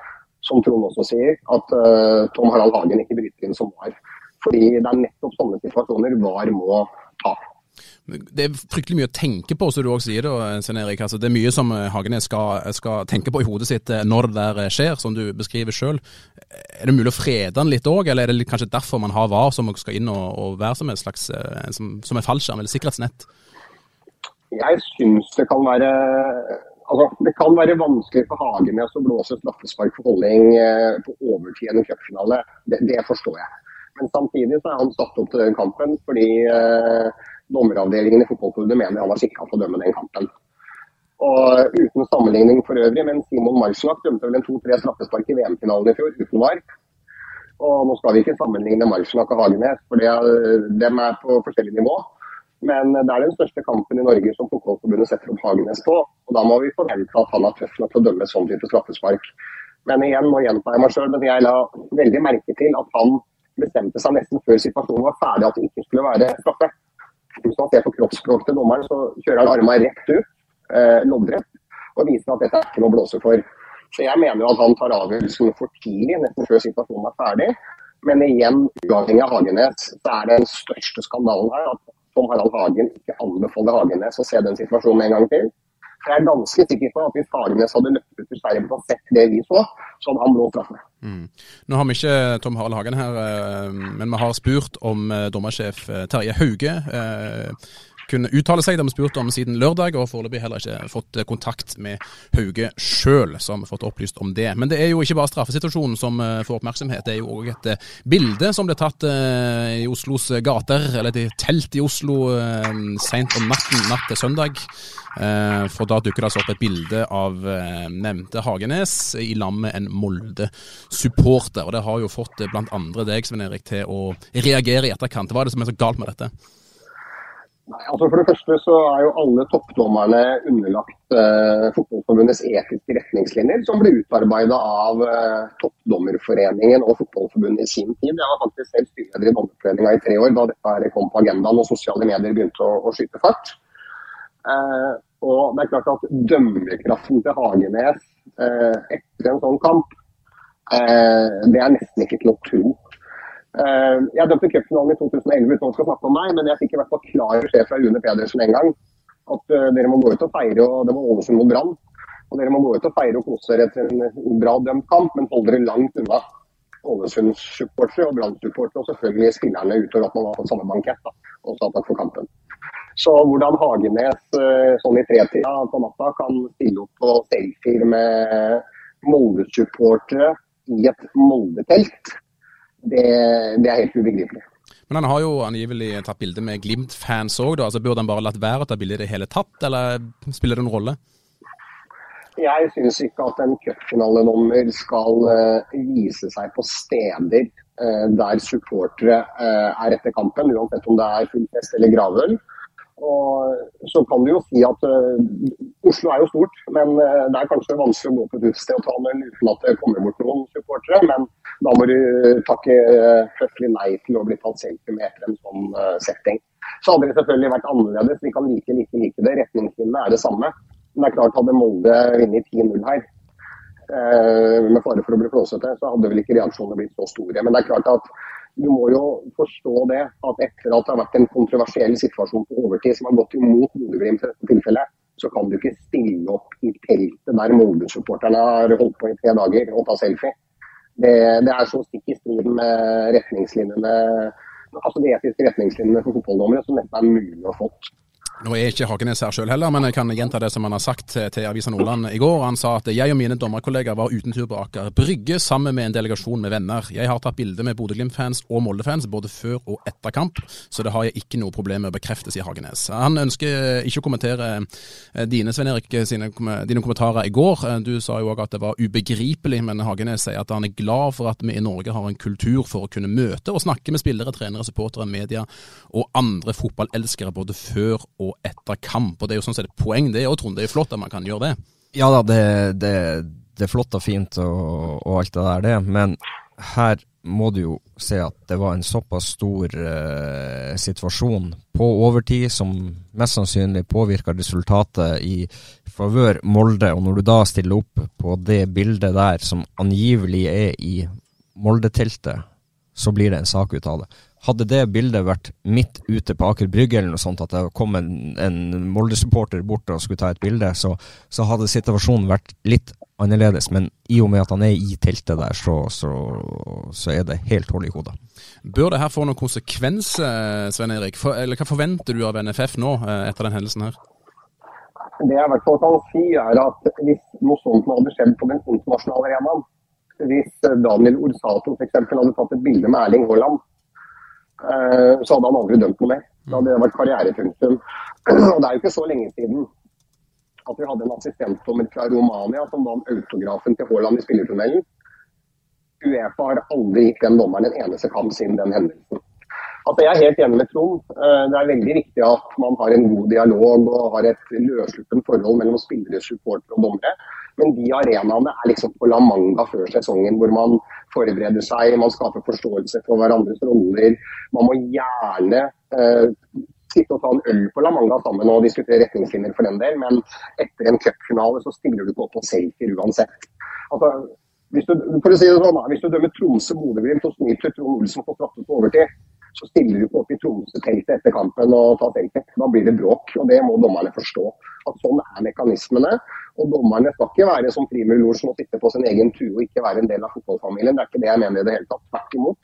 som Trond også sier, at uh, Tom Harald Hagen ikke bryter inn som var. Fordi det er nettopp sånne situasjoner VAR må ta. Det er fryktelig mye å tenke på, som du også sier. da, Svein Erik. Altså, det er mye som eh, Hagenes skal, skal, tenke på i hodet sitt eh, når det der eh, skjer, som du beskriver sjøl. Er det mulig å frede den litt òg, eller er det kanskje derfor man har VAR, som skal inn og, og være som en slags som, som en fallskjerm eller sikkerhetsnett? Jeg syns det kan være altså, det kan være vanskelig for Hagenes å blåse straffespark for holdning på overtid i en cupfinale. Det, det, forstår jeg. Men samtidig så er han satt opp til den kampen fordi dommeravdelingen i fotballklubben mener han var skikka til å dømme den kampen. Og Uten sammenligning for øvrig, men Simon Marslak dømte vel en to-tre straffespark i VM-finalen i fjor uten VAR. Og Nå skal vi ikke sammenligne Marslak og Hagenes, for de er på forskjellig nivå. Men det er den største kampen i Norge som Fotballforbundet setter opp Hagenes på. og Da må vi forvente at han er tøff nok til å dømme sånn type straffespark. Men igjen, nå gjentar jeg meg sjøl, men jeg la veldig merke til at han bestemte seg nesten før situasjonen var ferdig at det ikke skulle være straffe. Hvis man ser på kroppsspråket til dommeren, så kjører han armene rett ut, eh, loddrett, og viser at dette er ikke noe å blåse for. Så jeg mener jo at han tar avgjørelsen for tidlig, nesten før situasjonen er ferdig. Men igjen, uavhengig av Hagenes, så er den største skandalen her at Tom Harald Hagen ikke anbefaler Hagenes å se den situasjonen en gang til. Så jeg er ganske sikker på at hvis Fagernes hadde løpt ut til Sverige og sett det vi så, så hadde han blå straffe. Mm. Nå har vi ikke Tom Harald Hagen her, eh, men vi har spurt om eh, dommersjef eh, Terje Hauge kunne uttale seg. Det har vi spurt om siden lørdag, og foreløpig heller ikke fått kontakt med Hauge sjøl, så har vi fått opplyst om det. Men det er jo ikke bare straffesituasjonen som eh, får oppmerksomhet, det er jo òg et eh, bilde som ble tatt eh, i Oslos gater, eller et telt i Oslo seint om natten natt til søndag. For da dukker det altså opp et bilde av nevnte Hagenes i lag med en Molde-supporter. Og det har jo fått blant andre deg, Sven Erik, til å reagere i etterkant. Hva er det som er så galt med dette? Nei, altså For det første så er jo alle toppdommerne underlagt eh, Fotballforbundets etiske retningslinjer, som ble utarbeida av eh, Toppdommerforeningen og Fotballforbundet i sin tid. Jeg var faktisk selv styreleder i Dommerforeninga i tre år da dette kom på agendaen og sosiale medier begynte å, å skyte fart. Eh, og det er klart at dømmekraften til Hagenes eh, etter en sånn kamp, eh, det er nesten ikke til å tro. Eh, jeg dømte cupfinalen i 2011 uten å snakke om meg, men jeg fikk i hvert fall klar beskjed fra Rune Pedersen en gang at uh, dere må gå ut og feire, og det var Ålesund mot Brann. Og dere må gå ut og feire og kose dere etter en bra dømt kamp, men hold dere langt unna Ålesunds supportere og Brann-supportere, og selvfølgelig spillerne utover at man har fått samme bankett. da, og sa takk for kampen. Så hvordan Hagenes uh, sånn i tretida på natta kan stille opp på selfier med Molde-supportere i et Molde-telt det, det er helt ubegripelig. Men han har jo angivelig tatt bilde med Glimt-fans òg, altså burde han bare latt være å ta bilde i det hele tatt, eller spiller det noen rolle? Jeg syns ikke at en cupfinalenummer skal uh, vise seg på steder uh, der supportere uh, er etter kampen, uansett om det er full fest eller gravøl. Og så kan du jo si at uh, Oslo er jo stort, men uh, det er kanskje vanskelig å gå på et utested og ta en uten at det kommer bort noen supportere. Men da må du takke uh, høflig nei til å bli tatt selfie med etter en sånn setting. Så hadde det selvfølgelig vært annerledes. Vi kan like like like det. Retningslinjene er det samme. Men det er klart hadde Molde vunnet 10-0 her, med fare for å bli flåsete, så hadde vel ikke reaksjonene blitt så store. Men det er klart at du må jo forstå det at etter at det har vært en kontroversiell situasjon på overtid som har gått imot Bodø-Glimt i dette tilfellet, så kan du ikke stille opp i teltet der Molde-supporterne har holdt på i tre dager og ta selfie. Det, det er så stikk i strid med retningslinjene altså de etiske retningslinjene for fotballdommere som dette er mulig å få. Nå er ikke Hagenes her sjøl heller, men jeg kan gjenta det som han har sagt til, Avisa Nordland i går. Han sa at jeg og mine dommerkollegaer var uten tur på Aker Brygge sammen med en delegasjon med venner. Jeg har tatt bilde med Bodø-Glimt-fans og Molde-fans både før og etter kamp, så det har jeg ikke noe problem med å bekrefte, sier Hagenes. Han ønsker ikke å kommentere eh, dine, Svein Erik, sine, dine kommentarer i går. Eh, du sa jo òg at det var ubegripelig, men Hagenes sier at han er glad for at vi i Norge har en kultur for å kunne møte og snakke med spillere, trenere, supportere, media og andre fotballelskere både før og og etter kamp. og Det er jo sånn sett et poeng, det òg, Trond. Det er flott at man kan gjøre det. Ja da, det, det, det er flott og fint og, og, alt det der, det. Men her må du jo se at det var en såpass stor eh, situasjon på overtid som mest sannsynlig påvirka resultatet i favør Molde. Og når du da stiller opp på det bildet der som angivelig er i Molde-teltet, så blir det en sak ut av det. Hadde det bildet vært midt ute på Aker Brygge eller noe sånt, at det kom en, en Molde-supporter bort og skulle ta et bilde, så, så, hadde situasjonen vært litt annerledes. Men i og med at han er i teltet der, så, så, så er det helt hold i hodet. Bør det her få noen konsekvenser, Svein Erik? For, eller hva forventer du av NFF nå, eh, etter den hendelsen her? Det jeg i hvert fall kan si, er at hvis noe sånt hadde skjedd på den internasjonale arenaen, hvis Daniel Orsato f.eks. hadde tatt et bilde med Erling Haaland Eh, så hadde han aldri dømt noe mer. Da hadde det vært karrierepunktum. <clears throat> Og det er jo ikke så lenge siden at vi hadde en assistentdommer fra Romania som vant autografen til Haaland i spillertunnelen. Uefa har aldri gitt den dommeren en eneste kamp siden den hendelsen. Altså, jeg er helt enig med Trond. Eh, det er veldig viktig at man har en god dialog og har et løssluppent forhold mellom spillere, supportere og dommere. Men de arenaene er liksom på La Manga før sesongen, hvor man forbereder seg, man skaper forståelse for hverandres roller. Man må gjerne eh, sitte og ta en øl på La Manga sammen og diskutere retningslinjer for den del, men etter en cupfinale så stiller du ikke opp på selfier uansett. Altså, hvis du, for å si det sånn, hvis du dømmer Tromsø-Bodø-Glimt og snyter Trond Olsen på straffe på overtid, så stiller du ikke opp i Tromsø-teltet etter kampen og tar teltet. Da blir det bråk, og det må dommerne forstå. At sånn er mekanismene. Og dommerne skal ikke være som Primul Lorsen og sitte på sin egen tue og ikke være en del av fotballfamilien. Det er ikke det jeg mener i det hele tatt. Tvert imot.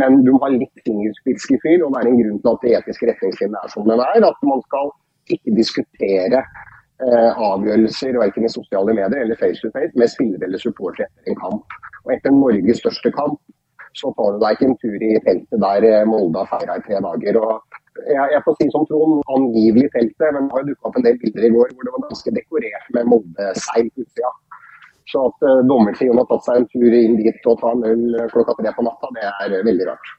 Men du må ha litt fingerspitzgefühl og det er en grunn til at de etiske retningslinjene er som de er. At man skal ikke diskutere eh, avgjørelser verken i sosiale medier eller face to face med spillere eller supportere etter en kamp. Og etter Norges største kamp så tar du deg ikke en tur i teltet der eh, Molde har feira i tre dager. og jeg, jeg får si som Trond, angivelig teltet, men det har jo dukka opp en del bilder i går hvor det var ganske dekorert med Molde-seil på utsida. Så at uh, dommersiden har tatt seg en tur inn dit og ta en øl klokka tre på natta, det er uh, veldig rart.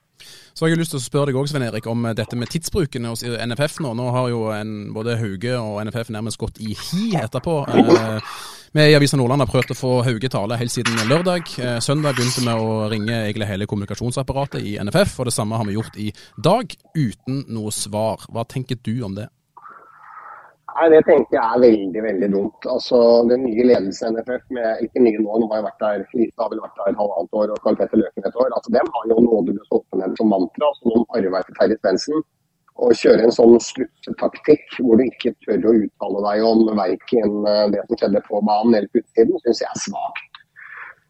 Så har jeg lyst til å spørre deg også, Sven Erik, om dette med tidsbruken hos NFF nå. Nå har jo en, både Hauge og NFF nærmest gått i hi etterpå. <laughs> Eh, vi i Avisa Nordland har prøvd å få Hauge tale helt siden lørdag. Eh, søndag begynte vi å ringe egentlig hele kommunikasjonsapparatet i NFF, og det samme har vi gjort i dag, uten noe svar. Hva tenker du om det? Nei, Det tenker jeg er veldig veldig dumt. Altså, Den nye ledelsen i NFF, med, ikke nye nå, nå har jeg vært der, Lisa har vel vært der et halvannet år og Karl Petter Løken et år. altså dem har jo nådeløs åpenhet som mantra, som Noen arver til Terje Svendsen. Å kjøre en sånn sluttetaktikk hvor du ikke tør å uttale deg om verken eh, det som skjedde på banen eller på utsiden, syns jeg er svakt.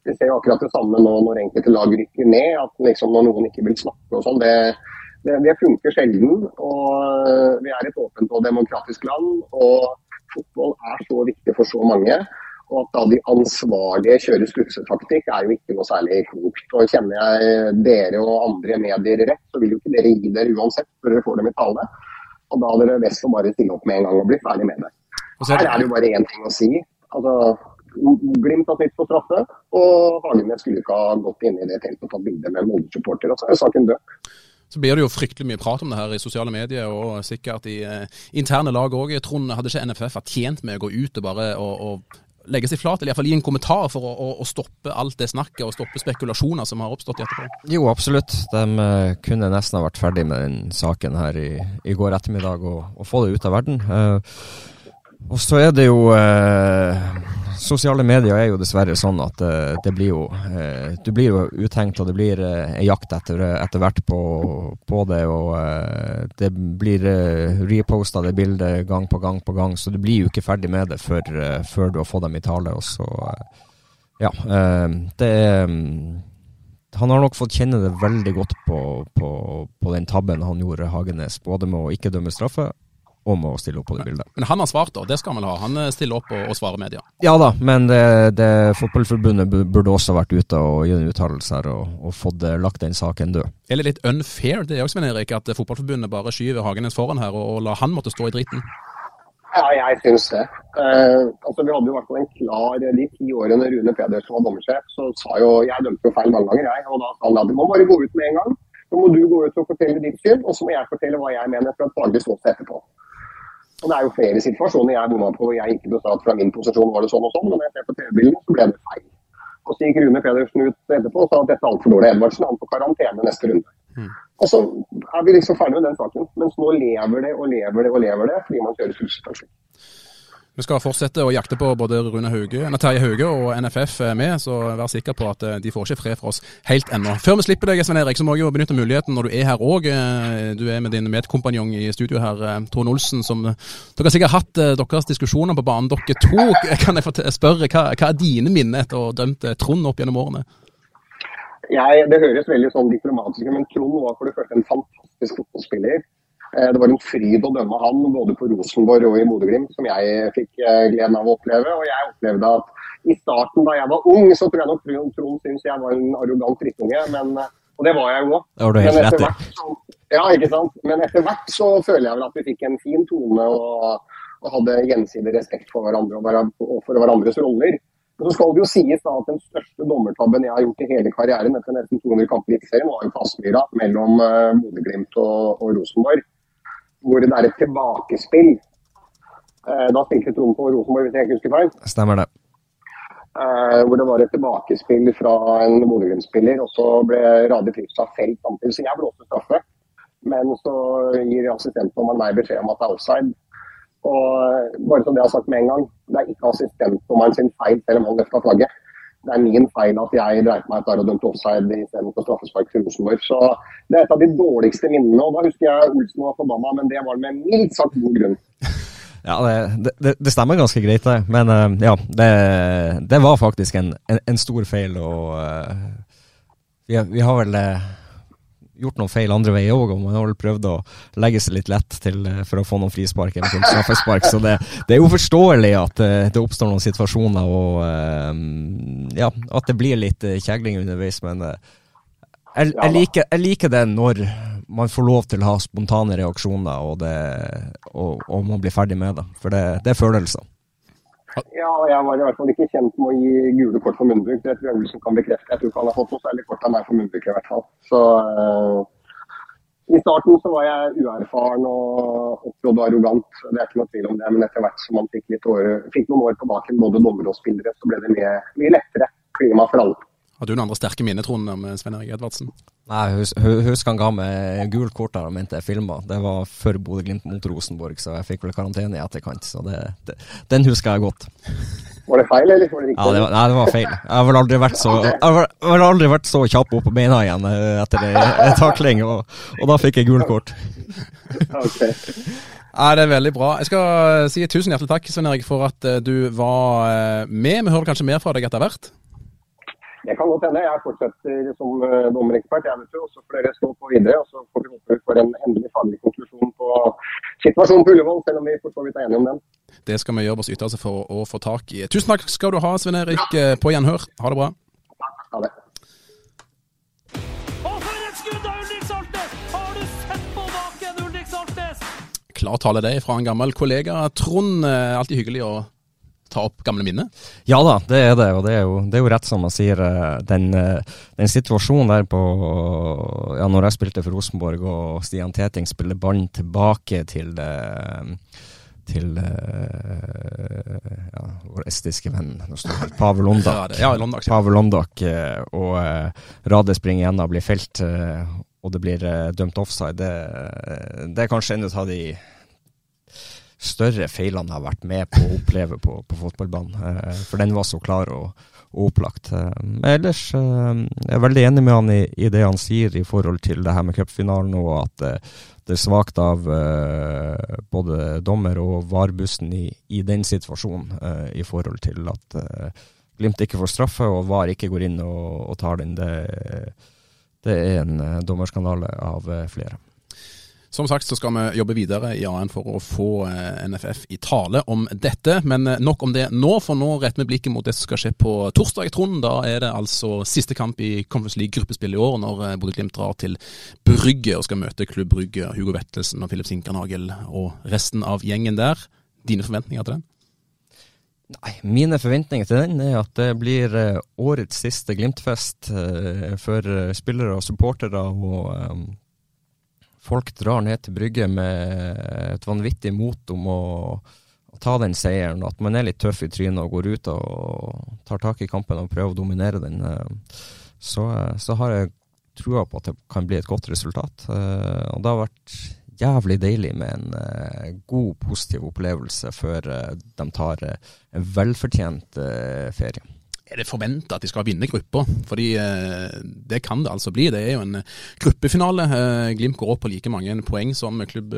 Vi ser jo akkurat det samme nå når enkelte lag rykker ned. at liksom Når noen ikke vil snakke og sånn. det det, det, funker sjelden. og eh, Vi er et åpent og demokratisk land. og Fotball er så viktig for så mange. Og at da de ansvarlige kjører strutsetaktikk er jo ikke noe særlig klokt. Og Kjenner jeg dere og andre medier rett, så vil jo ikke dere gi dere uansett før dere får dem i tale. Og da er det best å bare stille opp med en gang og bli ferdig med det. Her er det jo bare én ting å si. Altså, Glimt har snitt på straffe, og Hagenes skulle ikke ha gått inn i det teltet og tatt bilde med Molde-supporter. Og så er saken død. Så blir det jo fryktelig mye prat om det her i sosiale medier, og sikkert i eh, interne lag òg. Trond, hadde ikke NFF vært tjent med å gå ut og bare og, og legge seg flat, eller iallfall gi en kommentar for å, å, å, stoppe alt det snakket og stoppe spekulasjoner som har oppstått etterpå? Jo, absolutt. De uh, kunne nesten ha vært ferdig med den saken her i, i går ettermiddag og, og, få det ut av verden. Uh, og så er det jo eh, Sosiale medier er jo dessverre sånn at uh, det blir jo uh, Du blir jo uthengt, og det blir en jakt etter, etter hvert på, på, det. Og det blir uh, reposta det bildet gang på gang på gang, så du blir jo ikke ferdig med det før, før du har fått dem i tale. Og så Ja. det um, han har nok fått kjenne det veldig godt på, på, på den tabben han gjorde, Hagenes. Både med å ikke dømme straffe, om å stille opp på det bildet. Men han har svart, da. Det skal han vel ha. Han eh, stiller opp og, og svarer media. Ja da, men det, det Fotballforbundet burde også vært ute og gi en uttalelse her og, og fått eh, lagt den saken død. Er det litt unfair det også, Sven Erik, at Fotballforbundet bare skyver Hagenes foran her og, og lar han måtte stå i dritten? Ja, jeg syns det. Eh, altså, vi hadde jo vært en klar De ti årene Rune Pedersen var dommersjef, så sa jo Jeg dømte jo feil mange ganger, jeg. Og da sa han at du må bare gå ut med en gang. Så må du gå ut og fortelle ditt syn, og så må jeg fortelle hva jeg mener fra et faglig ståsted etterpå. Og Det er jo flere situasjoner jeg bomma på hvor jeg ikke ble at fra min posisjon var det sånn og sånn, men når jeg ser på TV-bildene så ble det feil. Og så gikk Rune Pedersen ut etterpå og sa at dette er altfor dårlig. Edvardsen han på karantene neste runde. Mm. Og så er vi liksom ferdig med den saken. Mens nå lever det og lever det og lever det fordi man kjører fullstendig. Vi skal fortsette å jakte på både Rune Hauge, Terje Hauge og NFF med, så vær sikker på at eh, de får ikke fred fra oss helt ennå. Før vi slipper deg, Sven Erik, så må jeg jo benytte muligheten når du er her òg. Eh, du er med din medkompanjong i studio her, eh, Trond Olsen. som Dere har sikkert hatt deres diskusjoner på banen, dere to. <laughs> Kan jeg spørre, hva, hva er dine minner etter å ha dømt Trond opp gjennom årene? Jeg, det høres veldig sånn diplomatisk ut, men Trond var for det første en fantastisk fotballspiller. Eh, det var en fryd å dømme han både på Rosenborg og i Bodø-Glimt, som jeg fikk eh, gleden av å oppleve. Og jeg opplevde at i starten da jeg var ung, så tror jeg nok Trond syntes jeg var en arrogant drittunge. Men, eh, og det var jeg jo òg. Ja, ikke sant. Men etter hvert så føler jeg vel at vi fikk en fin tone og, og hadde gjensidig respekt for hverandre og for hverandres roller. Så skal det jo sies da at Den største dommertabben jeg har gjort i hele karrieren etter nesten 200 kamper i Eliteserien, var jo på Aspmyra mellom Bodø-Glimt og, og, Rosenborg. Hvor det er et tilbakespill. Eh, da spilte Trond på Rosenborg, hvis jeg ikke husker feil. Stemmer det. Eh, hvor det var et tilbakespill fra en Bodø-Glimt-spiller, og så ble Radi Fristad felt samtidig. Så jeg blåste straffe. Men så gir assistentdommeren meg beskjed om at det er offside. Og bare som det jeg har sagt med en gang, det er ikke assistentdommeren sin feil selv om han løfta flagget. Det er min feil at jeg dreit meg ut der og dømte offside istedenfor straffespark til Rosenborg. Så det er et av de dårligste minnene. Og da husker jeg Olsen var forbanna, men det var med mildt sagt god grunn. <laughs> Ja, det, det, det, stemmer ganske greit, det. Men uh, ja, det, det, var faktisk en, en, en stor feil. Og uh, vi, vi, har vel uh, gjort noen feil andre veier òg, og man har vel prøvd å legge seg litt lett til, eh, for å få noen frispark eller straffespark. Så det, det, er jo forståelig at uh, det oppstår noen situasjoner, og uh, ja, at det blir litt kjegling underveis. Men jeg, jeg, liker, jeg, liker, det når man får lov til å ha spontane reaksjoner, og, det, og, og man blir ferdig med det. For det, det er følelser. Ja, jeg var i hvert fall ikke kjent med å gi gule kort for munnbruk. Det tror jeg Olsen kan bekrefte. Jeg tror ikke han har fått noe særlig kort av meg for munnbruk i hvert fall. Så uh, I starten så var jeg uerfaren og opptrådte arrogant. Det er ikke noe tvil om det. Men etter hvert som man fikk, år, fikk noen år på baken, både dommer og spillere, så ble det mye, mye lettere klima for alle. Har du noen andre sterke minner, Trond, om Svein Erik Edvardsen? Nei, hus, husk han ga meg gult kort der han mente jeg filma. Det var før Bodø-Glimt mot Rosenborg, så jeg fikk vel karantene i etterkant. Så det, det, den husker jeg godt. Var det feil, eller var det riktig? Ja, det var, nei, det var feil. Jeg har vel aldri vært så, jeg har aldri vært så kjapp opp på beina igjen eh, etter en takling, og, og, da fikk jeg gult kort. okay. Ja, Det er veldig bra. Jeg skal si tusen hjertelig takk Svein Erik, for at eh, du var eh, med. Vi hører kanskje mer fra deg etter hvert? Det kan godt hende. Jeg fortsetter som uh, dommerekspert. jeg vet jo, Så får dere stå på videre. og Så får vi håpe vi får en endelig faglig konklusjon på situasjonen på Ullevål, selv om vi for så vidt er enige om den. Det skal vi gjøre vårt ytterste for å få tak i. Tusen takk skal du ha, Svein Erik. Ja. På gjenhør. Ha det bra. Ha det. Og for et skudd av Ulrik Saltnes! Har du sett på baken, Ulrik Saltnes? Klar tale det fra en gammel kollega. Trond, eh, alltid hyggelig å ta opp gamle minner? Ja da, det er det. Og det er jo, det er jo rett som man sier. Eh, den, eh, den, situasjonen der på Ja, når jeg spilte for Rosenborg og Stian Teting spiller ballen tilbake til det til ja, vår estiske venn Pavel Londak. Ja, Londak. Pavel Londak og Rade springer igjen og blir felt, og det blir dømt offside. Det, det er kanskje en av de større feilene jeg har vært med på å oppleve på, på fotballbanen. Eh, for den var så klar og, og opplagt. Eh, men ellers eh, jeg er veldig enig med han i, i, det han sier i forhold til det her med cupfinalen, og at det er svakt av både dommer og VAR-bussen i, i, den situasjonen, i forhold til at Glimt ikke får straffe og VAR ikke går inn og, og tar den. Det, det er en dommerskandale av flere. Som sagt så skal vi jobbe videre i AN for å få eh, NFF i tale om dette. Men eh, nok om det nå, for nå retter vi blikket mot det som skal skje på torsdag, Trond. Da er det altså siste kamp i Conference League-gruppespill i år, når eh, Bodø-Glimt drar til Brygge og skal møte Klubb Brygge, Hugo Vettelsen og Filip Sinkernagel og resten av gjengen der. Dine forventninger til den? Nei, Mine forventninger til den er at det blir årets siste Glimt-fest for spillere og supportere. og folk drar ned til Brygge med et vanvittig mot om å, ta den seieren. At man er litt tøff i trynet og går ut og tar tak i kampen og prøver å dominere den. Eh, så, så har jeg trua på at det kan bli et godt resultat. Eh, og det har vært jævlig deilig med en god, positiv opplevelse før de tar en velfortjent ferie er det forventa at de skal vinne gruppa? Fordi eh, det kan det altså bli. Det er jo en eh, gruppefinale. Eh, Glimt går opp på like mange poeng som Klubb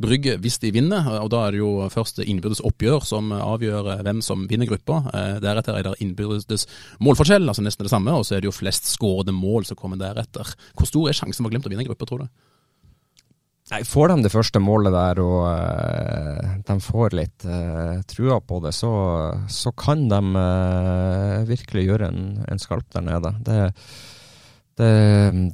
Brygge hvis de vinner. og Da er det jo først innbyrdes oppgjør som avgjør hvem som vinner gruppa. Deretter er det innbyrdes målforskjell, altså nesten det samme. Og så er det jo flest skårede mål som kommer deretter. Hvor stor er sjansen for Glimt å vinne gruppa, tror du? Nei, Får de det første målet der og uh, de får litt uh, trua på det, så, så kan de uh, virkelig gjøre en, en, skalp der nede. Det, det,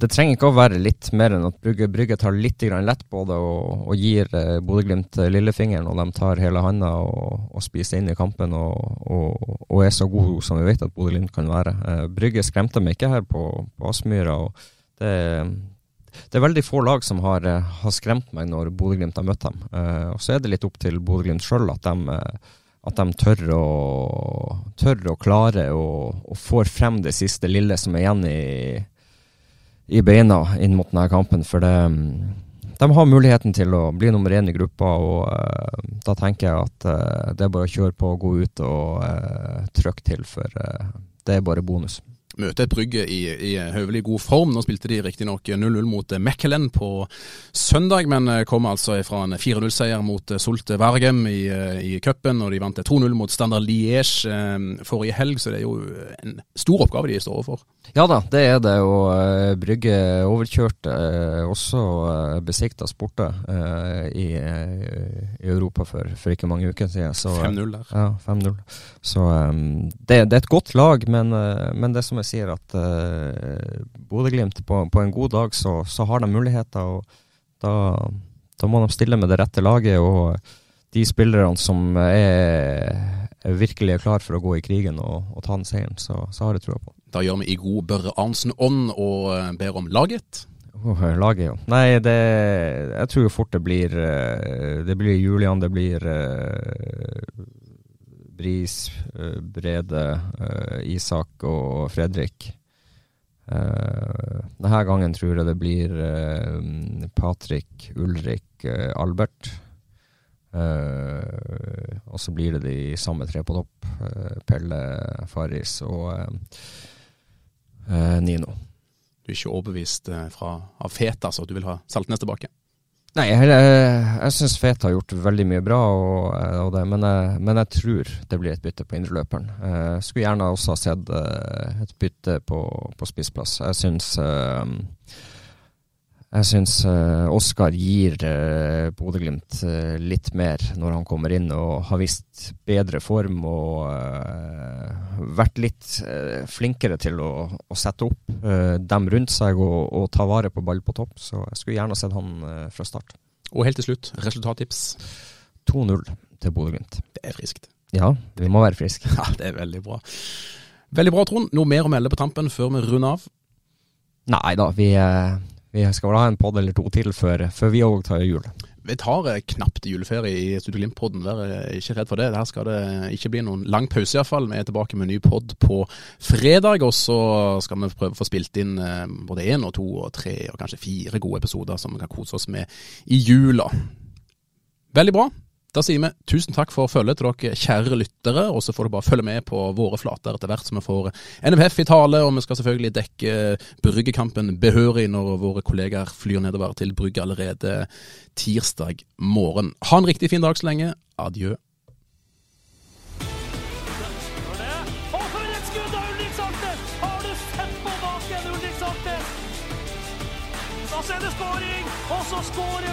det, trenger ikke å være litt mer enn at Brygge, Brygge tar litt lett på det og, og gir uh, Bodø-Glimt lillefingeren, og de tar hele handa og, og, spiser inn i kampen og, og, og er så god som vi vet at Bodø-Glimt kan være. Brygge skremte meg ikke her på, på Aspmyra. Det, det, er veldig få lag som har, eh, har skremt meg når Bodø-Glimt har møtt dem. Uh, og Så er det litt opp til Bodø-Glimt sjøl at de eh, at de tør å, tør å klare og, og får frem det siste lille som er igjen i, i beina inn mot denne kampen. For det, de har muligheten til å bli nummer én i gruppa, og uh, da tenker jeg at uh, det er bare å kjøre på og gå ut og uh, trykke til, for det er bare bonus møte et Brygge i, i høvelig god form. Nå spilte de riktignok 0-0 mot Mekkelen på søndag, men kom altså fra en 4-0-seier mot Solte Vargem i, i cupen. Og de vant 2-0 mot Standard Liège forrige helg, så det er jo en stor oppgave de står overfor. Ja da, det er det. Og Brygge overkjørte også eh, Besiktas borte i, i, Europa for, for, ikke mange uker siden. 5-0 der. Ja, 5-0. Så det, det, er et godt lag, men, men det som jeg sier, at uh, Bodø-Glimt på, på, en god dag så, så har de muligheter. og da, da, må de stille med det rette laget. og de spillerne som er, er virkelig er klar for å gå i krigen og, og ta den seieren, så, så har jeg trua på. Da gjør vi i god Børre Arnsen-ånd og eh, ber om laget. Oh, laget, jo. Nei, det Jeg tror fort det blir eh, Det blir Julian, det blir Bris, uh, Brede, uh, Isak og Fredrik. denne gangen tror jeg det blir Patrick, Ulrik, Albert. og så blir det de samme tre på topp. Pelle, Faris og eh, Nino. Du er ikke overbevist eh, fra, av Feta, så du vil ha Saltnes tilbake? Nei, jeg, jeg, jeg syns Fete har gjort veldig mye bra, og, eh, og det, men, jeg, men, jeg, tror det blir et bytte på indreløperen. Jeg eh, skulle gjerne også ha sett et bytte på, på spissplass. Jeg syns jeg syns uh, Oskar gir uh, Bodø-Glimt uh, litt mer når han kommer inn og har vist bedre form og uh, vært litt flinkere til å, å sette opp dem rundt seg og, og, ta vare på ball på topp. Så jeg skulle gjerne sett han fra start. Og helt til slutt, resultattips? 2-0 til Bodø-Glimt. Det er friskt. Ja, vi må være friske. Ja, det er veldig bra. Veldig bra, Trond. Noe mer å melde på tampen før vi runder av? Nei da, vi vi skal vel ha en pod eller to til før, før vi òg tar jul. Vi tar eh, knapt juleferie i Studio Glimt-podden, vær eh, ikke redd for det. Her skal det ikke bli noen lang pause iallfall. Vi er tilbake med en ny pod på fredag, og så skal vi prøve å få spilt inn eh, både én og to og tre og kanskje fire gode episoder som vi kan kose oss med i jula. Veldig bra. Da sier vi tusen takk for følget til dere kjære lyttere, og så får du bare følge med på våre flater etter hvert som vi får NFF i tale, og vi skal selvfølgelig dekke Bryggekampen behørig når våre kollegaer flyr nedover til Brygge allerede tirsdag morgen. Ha en riktig fin dag så lenge. Adjø. Og så skårer